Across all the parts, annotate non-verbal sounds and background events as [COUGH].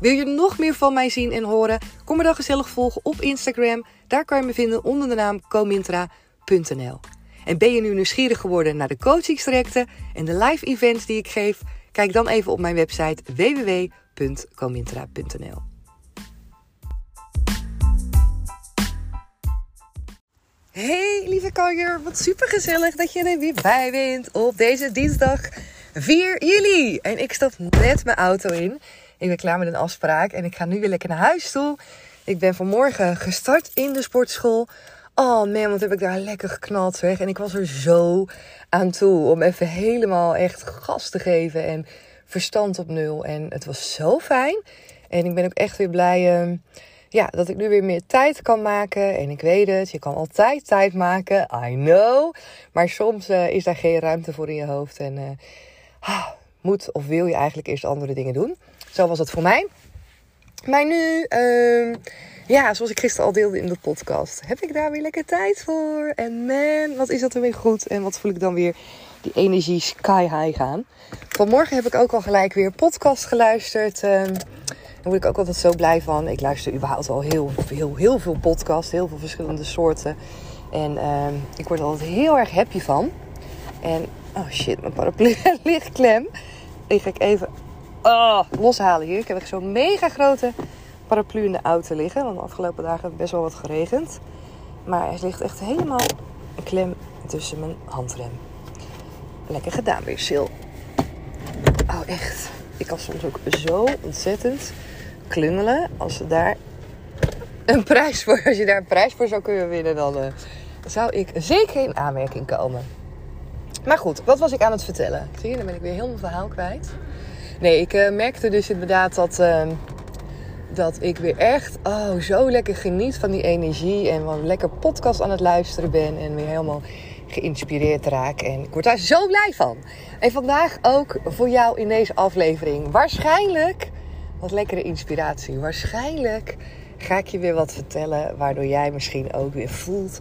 Wil je nog meer van mij zien en horen? Kom me dan gezellig volgen op Instagram. Daar kan je me vinden onder de naam comintra.nl. En ben je nu nieuwsgierig geworden naar de coachingstrajecten en de live events die ik geef? Kijk dan even op mijn website www.comintra.nl. Hey lieve kanjer, wat super gezellig dat je er weer bij bent op deze dinsdag 4 juli. En ik stap net mijn auto in. Ik ben klaar met een afspraak en ik ga nu weer lekker naar huis toe. Ik ben vanmorgen gestart in de sportschool. Oh man, wat heb ik daar lekker geknald zeg. En ik was er zo aan toe om even helemaal echt gas te geven en verstand op nul. En het was zo fijn. En ik ben ook echt weer blij uh, ja, dat ik nu weer meer tijd kan maken. En ik weet het, je kan altijd tijd maken. I know. Maar soms uh, is daar geen ruimte voor in je hoofd. En uh, moet of wil je eigenlijk eerst andere dingen doen. Zo was het voor mij. Maar nu, uh, ja, zoals ik gisteren al deelde in de podcast, heb ik daar weer lekker tijd voor. En man, wat is dat er weer goed. En wat voel ik dan weer die energie sky high gaan. Vanmorgen heb ik ook al gelijk weer podcast geluisterd. Uh, daar word ik ook altijd zo blij van. Ik luister überhaupt al heel, heel, heel veel podcasts, heel veel verschillende soorten. En uh, ik word er altijd heel erg happy van. En, oh shit, mijn paraplu [LAUGHS] ligt klem. Die ga ik even oh, loshalen hier. Ik heb echt zo'n mega grote paraplu in de auto liggen. Want de afgelopen dagen heeft best wel wat geregend. Maar hij ligt echt helemaal klem tussen mijn handrem. Lekker gedaan weer, Sil. Oh, echt. Ik kan soms ook zo ontzettend klungelen. Als ze daar een prijs voor, als je daar een prijs voor zou kunnen winnen, dan uh, zou ik zeker in aanmerking komen. Maar goed, wat was ik aan het vertellen? Zie je, dan ben ik weer heel mijn verhaal kwijt. Nee, ik uh, merkte dus inderdaad dat, uh, dat ik weer echt oh, zo lekker geniet van die energie. En van lekker podcast aan het luisteren ben. En weer helemaal geïnspireerd raak. En ik word daar zo blij van. En vandaag ook voor jou in deze aflevering. Waarschijnlijk wat lekkere inspiratie. Waarschijnlijk ga ik je weer wat vertellen. Waardoor jij misschien ook weer voelt.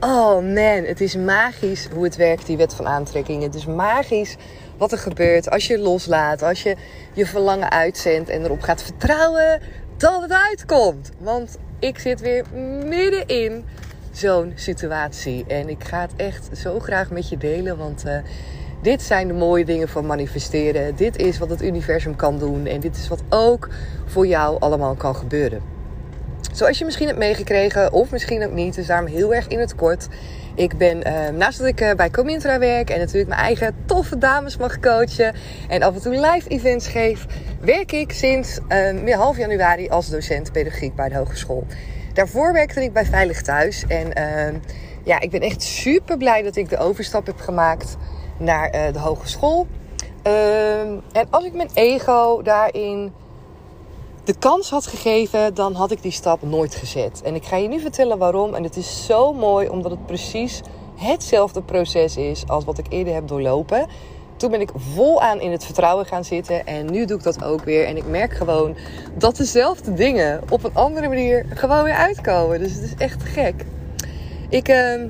Oh man, het is magisch hoe het werkt, die wet van aantrekking. Het is magisch wat er gebeurt als je loslaat, als je je verlangen uitzendt en erop gaat vertrouwen dat het uitkomt. Want ik zit weer midden in zo'n situatie en ik ga het echt zo graag met je delen, want uh, dit zijn de mooie dingen van manifesteren. Dit is wat het universum kan doen en dit is wat ook voor jou allemaal kan gebeuren. Zoals je misschien hebt meegekregen, of misschien ook niet, dus daarom heel erg in het kort. Ik ben, uh, naast dat ik uh, bij Comintra werk en natuurlijk mijn eigen toffe dames mag coachen en af en toe live events geef, werk ik sinds uh, half januari als docent pedagogiek bij de hogeschool. Daarvoor werkte ik bij Veilig Thuis en ja, ik ben echt super blij dat ik de overstap heb gemaakt naar de hogeschool. Ehm, en als ik mijn ego daarin de kans had gegeven, dan had ik die stap nooit gezet. En ik ga je nu vertellen waarom. En het is zo mooi omdat het precies hetzelfde proces is als wat ik eerder heb doorlopen. Toen ben ik volaan in het vertrouwen gaan zitten en nu doe ik dat ook weer. En ik merk gewoon dat dezelfde dingen op een andere manier gewoon weer uitkomen. Dus het is echt gek. Ik, uh,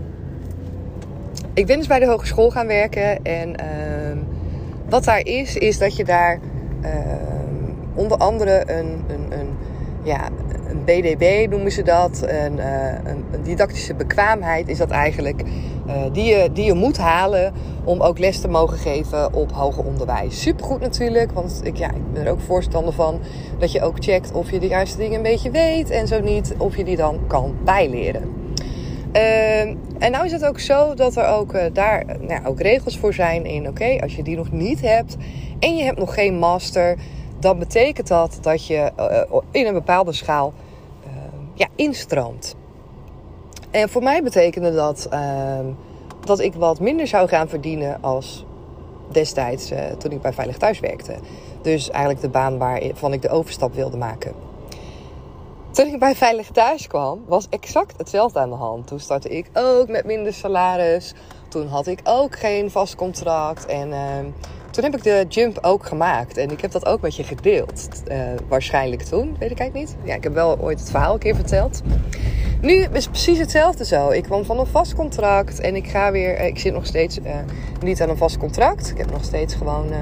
ik ben dus bij de hogeschool gaan werken. En uh, wat daar is, is dat je daar. Uh, onder andere een, een, een, ja, een BDB noemen ze dat. Een, uh, een, een, didactische bekwaamheid is dat eigenlijk. Uh, die, je, die je moet halen om ook les te mogen geven op hoger onderwijs. Supergoed natuurlijk, want ik, ja, ik ben er ook voorstander van dat je ook checkt of je de juiste dingen een beetje weet en zo niet, of je die dan kan bijleren. Uh, en nou is het ook zo dat er ook uh, daar nou, ook regels voor zijn in, oké, als je die nog niet hebt en je hebt nog geen master, dan betekent dat dat je uh, in een bepaalde schaal ja, instroomt. En voor mij betekende dat ehm, dat ik wat minder zou gaan verdienen als destijds uh, toen ik bij Veilig Thuis werkte. Dus eigenlijk de baan waarvan ik de overstap wilde maken. Toen ik bij Veilig Thuis kwam, was exact hetzelfde aan de hand. Toen startte ik ook met minder salaris. Toen had ik ook geen vast contract. En uh, toen heb ik de jump ook gemaakt. En ik heb dat ook met je gedeeld. Uh, waarschijnlijk toen, weet ik eigenlijk niet. Ja, ik heb wel ooit het verhaal een keer verteld. Nu is het precies hetzelfde zo. Ik kwam van een vast contract en ik ga weer. Eh, ik zit nog steeds uh, niet aan een vast contract. Ik heb nog steeds gewoon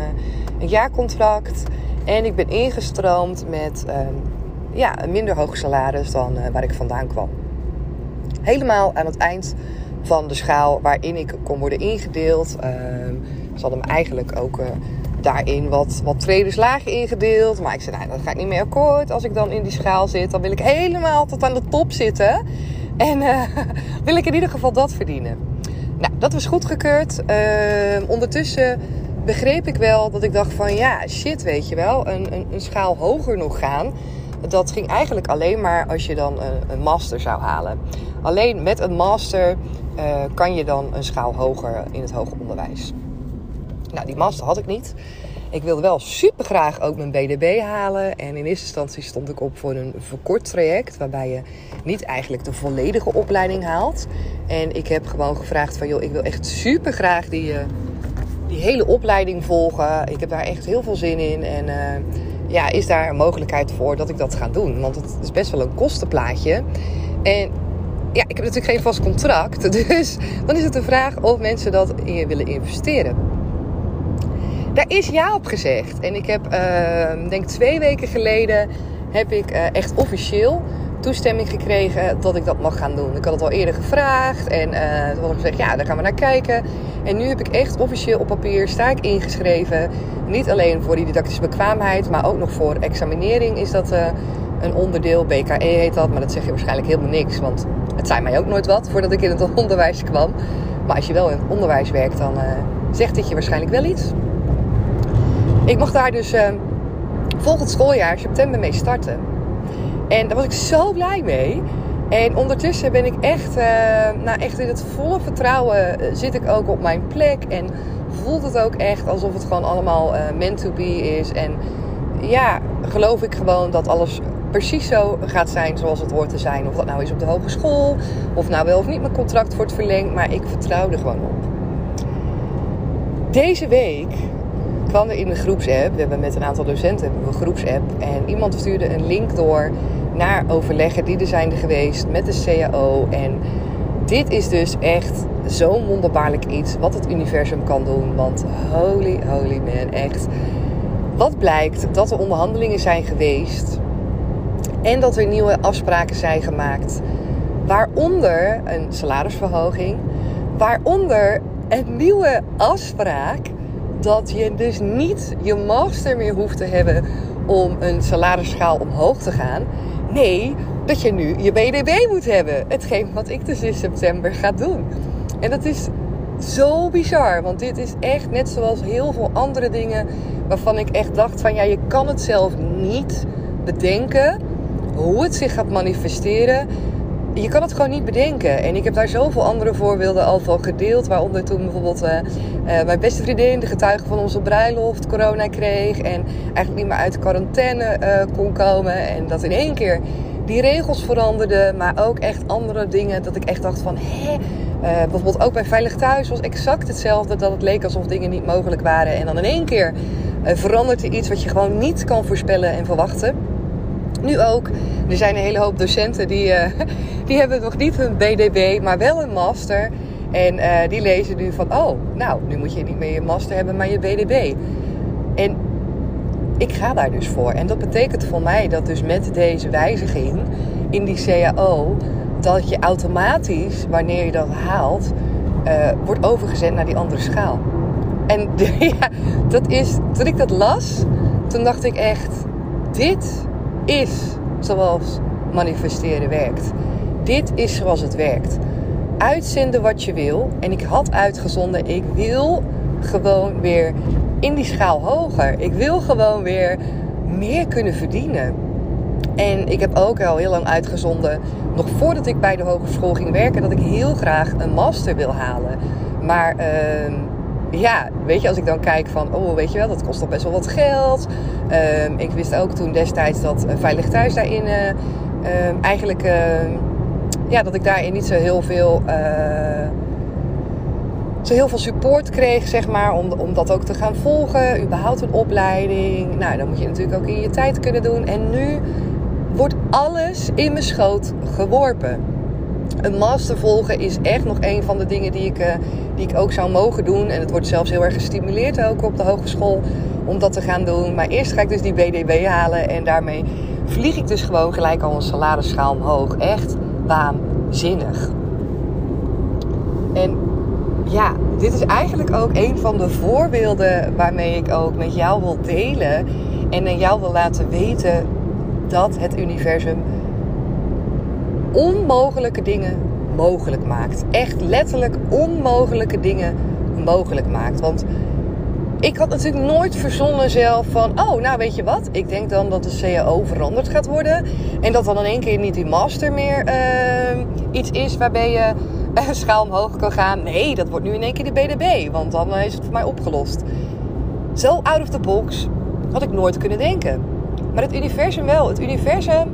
een jaarcontract. En ik ben ingestroomd met ja, een minder hoog salaris dan waar ik vandaan kwam. Helemaal aan het eind van de schaal waarin ik kon worden ingedeeld. Ze hadden me eigenlijk ook daarin wat, wat traders laag ingedeeld. Maar ik zei, nou, dat ga ik niet meer akkoord. Als ik dan in die schaal zit, dan wil ik helemaal tot aan de top zitten. En uh, [LAUGHS] wil ik in ieder geval dat verdienen. Nou, dat was goedgekeurd. Uh, ondertussen begreep ik wel dat ik dacht van, ja, shit, weet je wel. Een, een, een schaal hoger nog gaan. Dat ging eigenlijk alleen maar als je dan een, master zou halen. Alleen met een master uh, kan je dan een schaal hoger in het hoger onderwijs. Nou, die master had ik niet. Ik wilde wel super graag ook mijn BDB halen. En in eerste instantie stond ik op voor een verkort traject. Waarbij je niet eigenlijk de volledige opleiding haalt. En ik heb gewoon gevraagd van joh, ik wil echt super graag die, uh, die hele opleiding volgen. Ik heb daar echt heel veel zin in. En uh, ja, is daar een mogelijkheid voor dat ik dat ga doen? Want het is best wel een kostenplaatje. En ja, ik heb natuurlijk geen vast contract. [LAUGHS] Dus dan is het de vraag of mensen dat in je willen investeren. Daar is ja op gezegd. En ik heb, uh, denk twee weken geleden, heb ik uh, echt officieel toestemming gekregen dat ik dat mag gaan doen. Ik had het al eerder gevraagd en uh, toen had gezegd, ja, daar gaan we naar kijken. En nu heb ik echt officieel op papier, sta ik ingeschreven. Niet alleen voor die didactische bekwaamheid, maar ook nog voor examinering is dat uh, een onderdeel. BKE heet dat, maar dat zeg je waarschijnlijk helemaal niks. Want het zei mij ook nooit wat voordat ik in het [LAUGHS] onderwijs kwam. Maar als je wel in het onderwijs werkt, dan zegt dit je waarschijnlijk wel iets. Ik mocht daar dus uh, volgend schooljaar, september, mee starten. En daar was ik zo blij mee. En ondertussen ben ik echt, uh, nou echt in het volle vertrouwen uh, zit ik ook op mijn plek. En voelt het ook echt alsof het gewoon allemaal uh, meant to be is. En ja, geloof ik gewoon dat alles precies zo gaat zijn zoals het hoort te zijn. Of dat nou is op de hogeschool, of nou wel of niet mijn contract wordt verlengd. Maar ik vertrouw er gewoon op. Deze week kwam er in de groepsapp. We hebben met een aantal docenten een groepsapp. En iemand stuurde een link door naar overleggen die er zijn geweest met de CAO. En dit is dus echt zo'n wonderbaarlijk iets wat het universum kan doen. Want holy, holy man, echt. Wat blijkt? Dat er onderhandelingen zijn geweest. En dat er nieuwe afspraken zijn gemaakt. Waaronder een salarisverhoging. Waaronder een nieuwe afspraak dat je dus niet je master meer hoeft te hebben om een salarisschaal omhoog te gaan. Nee, dat je nu je BDB moet hebben. Hetgeen wat ik dus in september ga doen. En dat is zo bizar. Want dit is echt net zoals heel veel andere dingen waarvan ik echt dacht van ja, je kan het zelf niet bedenken hoe het zich gaat manifesteren je kan het gewoon niet bedenken. En ik heb daar zoveel andere voorbeelden al van gedeeld. Waaronder toen bijvoorbeeld uh, uh, mijn beste vriendin, de getuige van onze bruiloft, corona kreeg. En eigenlijk niet meer uit de quarantaine uh, kon komen. En dat in één keer die regels veranderden. Maar ook echt andere dingen. Dat ik echt dacht van, hè? bijvoorbeeld ook bij Veilig Thuis was exact hetzelfde. Dat het leek alsof dingen niet mogelijk waren. En dan in één keer verandert er iets wat je gewoon niet kan voorspellen en verwachten. Nu ook. Er zijn een hele hoop docenten die, uh, [LAUGHS] die hebben nog niet hun BDB, maar wel een master. En uh, die lezen nu van, oh, nou, nu moet je niet meer je master hebben, maar je BDB. En ik ga daar dus voor. En dat betekent voor mij dat dus met deze wijziging in die CAO, dat je automatisch, wanneer je dat haalt, uh, wordt overgezet naar die andere schaal. En [LAUGHS] ja, dat is, toen ik dat las, toen dacht ik echt, dit is zoals manifesteren werkt. Dit is zoals het werkt. Uitzenden wat je wil. En ik had uitgezonden, ik wil gewoon weer in die schaal hoger. Ik wil gewoon weer meer kunnen verdienen. En ik heb ook al heel lang uitgezonden, nog voordat ik bij de hogeschool ging werken, dat ik heel graag een master wil halen. Maar uh, ja, weet je, als ik dan kijk van, oh, weet je wel, dat kost toch best wel wat geld. Uh, ik wist ook toen destijds dat Veilig Thuis daarin uh, eigenlijk, ehm, ja, dat ik daarin niet zo heel veel eh, zo heel veel support kreeg, zeg maar, om, om dat ook te gaan volgen. Überhaupt een opleiding. Nou, dan moet je natuurlijk ook in je tijd kunnen doen. En nu wordt alles in mijn schoot geworpen. Een master volgen is echt nog een van de dingen die ik, die ik ook zou mogen doen. En het wordt zelfs heel erg gestimuleerd ook op de hogeschool om dat te gaan doen. Maar eerst ga ik dus die BDB halen en daarmee vlieg ik dus gewoon gelijk al een saladeschaal omhoog. Echt waanzinnig. En ja, dit is eigenlijk ook een van de voorbeelden waarmee ik ook met jou wil delen en aan jou wil laten weten dat het universum onmogelijke dingen mogelijk maakt. Echt letterlijk onmogelijke dingen mogelijk maakt. Want ik had natuurlijk nooit verzonnen zelf van, oh, nou weet je wat, ik denk dan dat de CAO veranderd gaat worden. En dat dan in één keer niet die master meer uh, iets is waarbij je [LAUGHS] schaal omhoog kan gaan. Nee, dat wordt nu in één keer de BDB, want dan is het voor mij opgelost. Zo out of the box had ik nooit kunnen denken. Maar het universum wel. Het universum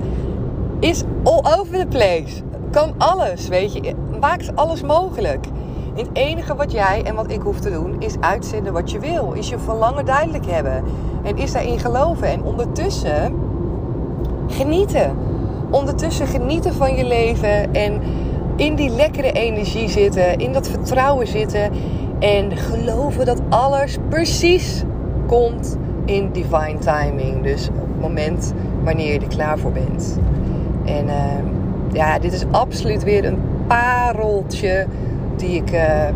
is all over the place. Kan alles, weet je. Maakt alles mogelijk. het enige wat jij en wat ik hoef te doen is uitzenden wat je wil. Is je verlangen duidelijk hebben. En is daarin geloven. En ondertussen genieten. Ondertussen genieten van je leven. En in die lekkere energie zitten. In dat vertrouwen zitten. En geloven dat alles precies komt in divine timing. Dus op het moment wanneer je er klaar voor bent. En uh, ja, dit is absoluut weer een pareltje die ik, uh,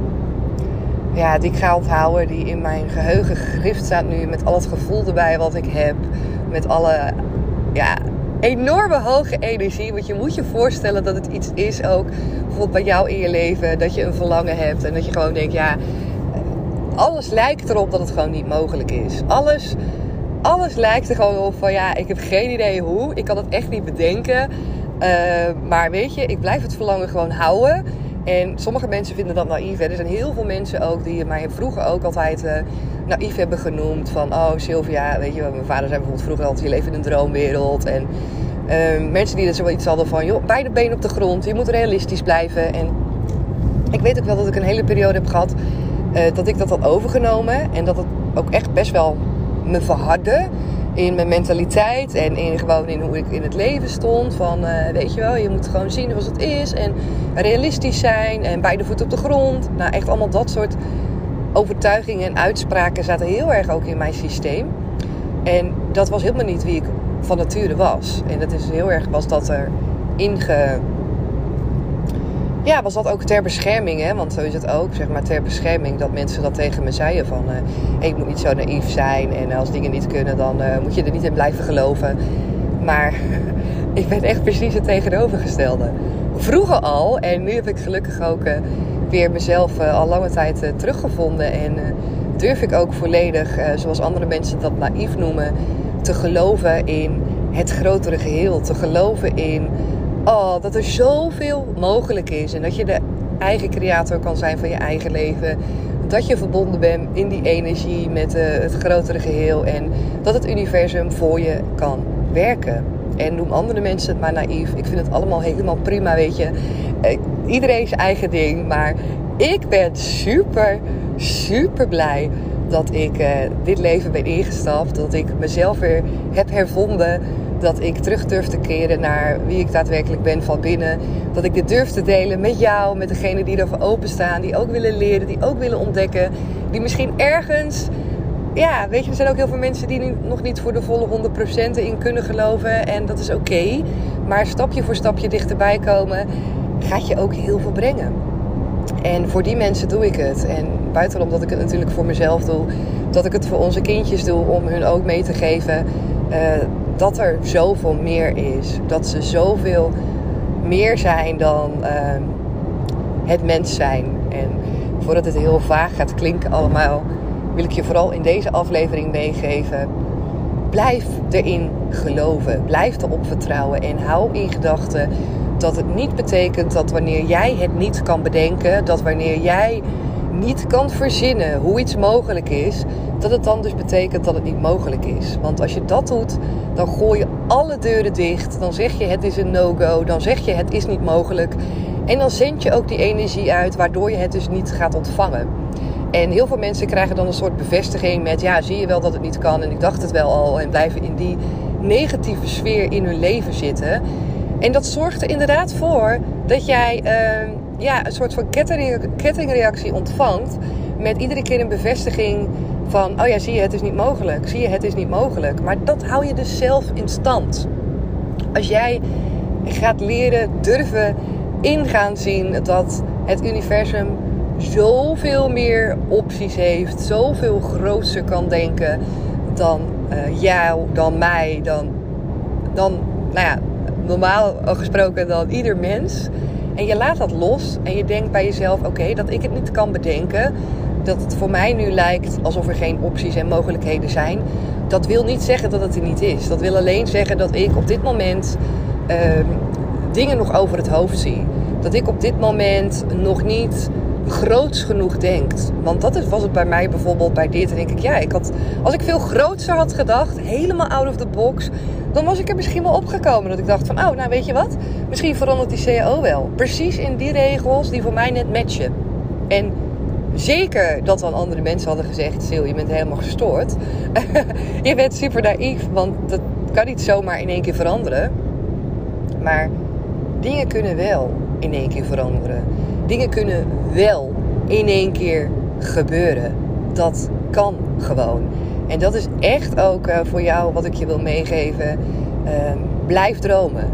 ja, die ik ga onthouden. Die in mijn geheugen gegrift staat nu. Met al het gevoel erbij wat ik heb. Met alle ja, enorme hoge energie. Want je moet je voorstellen dat het iets is ook. Bijvoorbeeld bij jou in je leven. Dat je een verlangen hebt. En dat je gewoon denkt, ja alles lijkt erop dat het gewoon niet mogelijk is. Alles, alles lijkt er gewoon op van ja, ik heb geen idee hoe. Ik kan het echt niet bedenken. Uh, maar weet je, ik blijf het verlangen gewoon houden. En sommige mensen vinden dat naïef. Hè. Er zijn heel veel mensen ook die mij vroeger ook altijd uh, naïef hebben genoemd. Van, oh Sylvia, weet je mijn vader zei bijvoorbeeld vroeger altijd, je leeft in een droomwereld. En uh, mensen die er zoiets hadden van, joh, beide benen op de grond. Je moet realistisch blijven. En ik weet ook wel dat ik een hele periode heb gehad dat ik dat had overgenomen. En dat het ook echt best wel me verhardde in mijn mentaliteit en in gewoon in hoe ik in het leven stond. Van uh, weet je wel, je moet gewoon zien zoals het is en realistisch zijn en beide voeten op de grond. Nou, echt allemaal dat soort overtuigingen en uitspraken zaten heel erg ook in mijn systeem. En dat was helemaal niet wie ik van nature was. En dat is heel erg was dat er inge ja, was dat ook ter bescherming, hè? Want zo is het ook, zeg maar, ter bescherming dat mensen dat tegen me zeiden van... Uh, ik moet niet zo naïef zijn en als dingen niet kunnen, dan uh, moet je er niet in blijven geloven. Maar [LAUGHS] ik ben echt precies het tegenovergestelde. Vroeger al, en nu heb ik gelukkig ook uh, weer mezelf al lange tijd teruggevonden. En durf ik ook volledig, zoals andere mensen dat naïef noemen, te geloven in het grotere geheel. Te geloven in oh, dat er zoveel mogelijk is. En dat je de eigen creator kan zijn van je eigen leven. Dat je verbonden bent in die energie met uh, het grotere geheel. En dat het universum voor je kan werken. En noem andere mensen het maar naïef. Ik vind het allemaal helemaal prima, weet je. Uh, iedereen zijn eigen ding. Maar ik ben super, super blij dat ik uh, dit leven ben ingestapt. Dat ik mezelf weer heb hervonden dat ik terug durf te keren naar wie ik daadwerkelijk ben van binnen. Dat ik dit durf te delen met jou, met degenen die ervoor openstaan, die ook willen leren, die ook willen ontdekken, die misschien ergens. Ja, weet je, er zijn ook heel veel mensen die nog niet voor de volle 100% in kunnen geloven. En dat is oké. Maar stapje voor stapje dichterbij komen gaat je ook heel veel brengen. En voor die mensen doe ik het. En buitenom dat ik het natuurlijk voor mezelf doe, dat ik het voor onze kindjes doe om hun ook mee te geven uh, dat er zoveel meer is. Dat ze zoveel meer zijn dan uh, het mens zijn. En voordat het heel vaag gaat klinken allemaal, wil ik je vooral in deze aflevering meegeven. Blijf erin geloven. Blijf erop vertrouwen. En hou in gedachten dat het niet betekent dat wanneer jij het niet kan bedenken, dat wanneer jij niet kan verzinnen hoe iets mogelijk is, dat het dan dus betekent dat het niet mogelijk is. Want als je dat doet, dan gooi je alle deuren dicht. Dan zeg je het is een no-go. Dan zeg je het is niet mogelijk. En dan zend je ook die energie uit, waardoor je het dus niet gaat ontvangen. En heel veel mensen krijgen dan een soort bevestiging met: ja, zie je wel dat het niet kan en ik dacht het wel al. En blijven in die negatieve sfeer in hun leven zitten. En dat zorgt er inderdaad voor dat jij uh, ja, een soort van kettingreactie ontvangt. Met iedere keer een bevestiging van: oh ja, zie je, het is niet mogelijk. Zie je, het is niet mogelijk. Maar dat hou je dus zelf in stand. Als jij gaat leren, durven ingaan zien dat het universum zoveel meer opties heeft, zoveel groter kan denken dan uh, jou, dan mij, dan, dan, nou ja, normaal gesproken dan ieder mens. En je laat dat los en je denkt bij jezelf: oké, dat ik het niet kan bedenken, dat het voor mij nu lijkt alsof er geen opties en mogelijkheden zijn. Dat wil niet zeggen dat het er niet is. Dat wil alleen zeggen dat ik op dit moment uh, dingen nog over het hoofd zie. Dat ik op dit moment nog niet groots genoeg denkt. Want dat was het bij mij bijvoorbeeld bij dit. En denk ik, ja, ik had, als ik veel grootser had gedacht, helemaal out of the box, dan was ik er misschien wel opgekomen. Dat ik dacht van, oh, nou weet je wat? Misschien verandert die CAO wel. Precies in die regels die voor mij net matchen. En zeker dat dan andere mensen hadden gezegd, Sil, je bent helemaal gestoord. [LAUGHS] je bent super naïef, want dat kan niet zomaar in één keer veranderen. Maar dingen kunnen wel in één keer veranderen. Dingen kunnen wel in één keer gebeuren. Dat kan gewoon. En dat is echt ook uh, voor jou wat ik je wil meegeven. Uh, blijf dromen.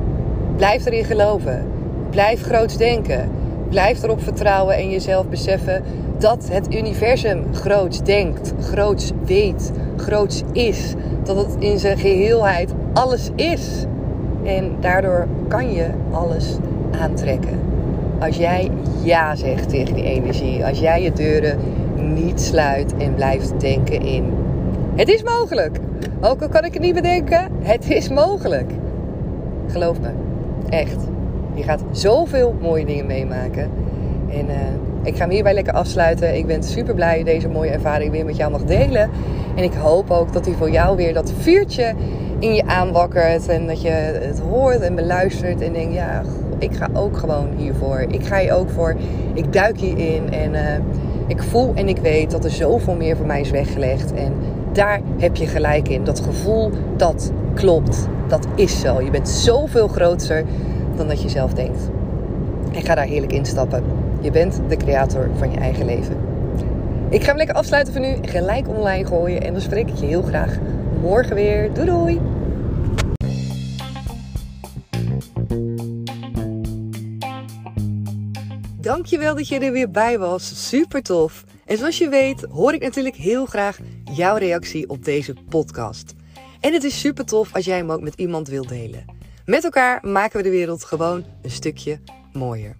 Blijf erin geloven. Blijf groots denken. Blijf erop vertrouwen en jezelf beseffen dat het universum groots denkt, groots weet, groots is. Dat het in zijn geheelheid alles is. En daardoor kan je alles aantrekken. Als jij ja zegt tegen die energie. Als jij je deuren niet sluit en blijft denken in. Het is mogelijk. Ook al kan ik het niet bedenken, het is mogelijk. Geloof me, echt. Je gaat zoveel mooie dingen meemaken. En uh, ik ga hem hierbij lekker afsluiten. Ik ben super blij deze mooie ervaring weer met jou mag delen. En ik hoop ook dat hij voor jou weer dat vuurtje in je aanwakkert. En dat je het hoort en beluistert en denkt, ja, ik ga ook gewoon hiervoor. Ik ga hier ook voor. Ik duik hierin en uh, ik voel en ik weet dat er zoveel meer voor mij is weggelegd. En daar heb je gelijk in. Dat gevoel, dat klopt. Dat is zo. Je bent zoveel groter dan dat je zelf denkt. En ga daar heerlijk instappen. Je bent de creator van je eigen leven. Ik ga hem lekker afsluiten voor nu. Gelijk online gooien. En dan spreek ik je heel graag morgen weer. Doei doei! Dankjewel dat je er weer bij was. Super tof. En zoals je weet hoor ik natuurlijk heel graag jouw reactie op deze podcast. En het is super tof als jij hem ook met iemand wilt delen. Met elkaar maken we de wereld gewoon een stukje mooier.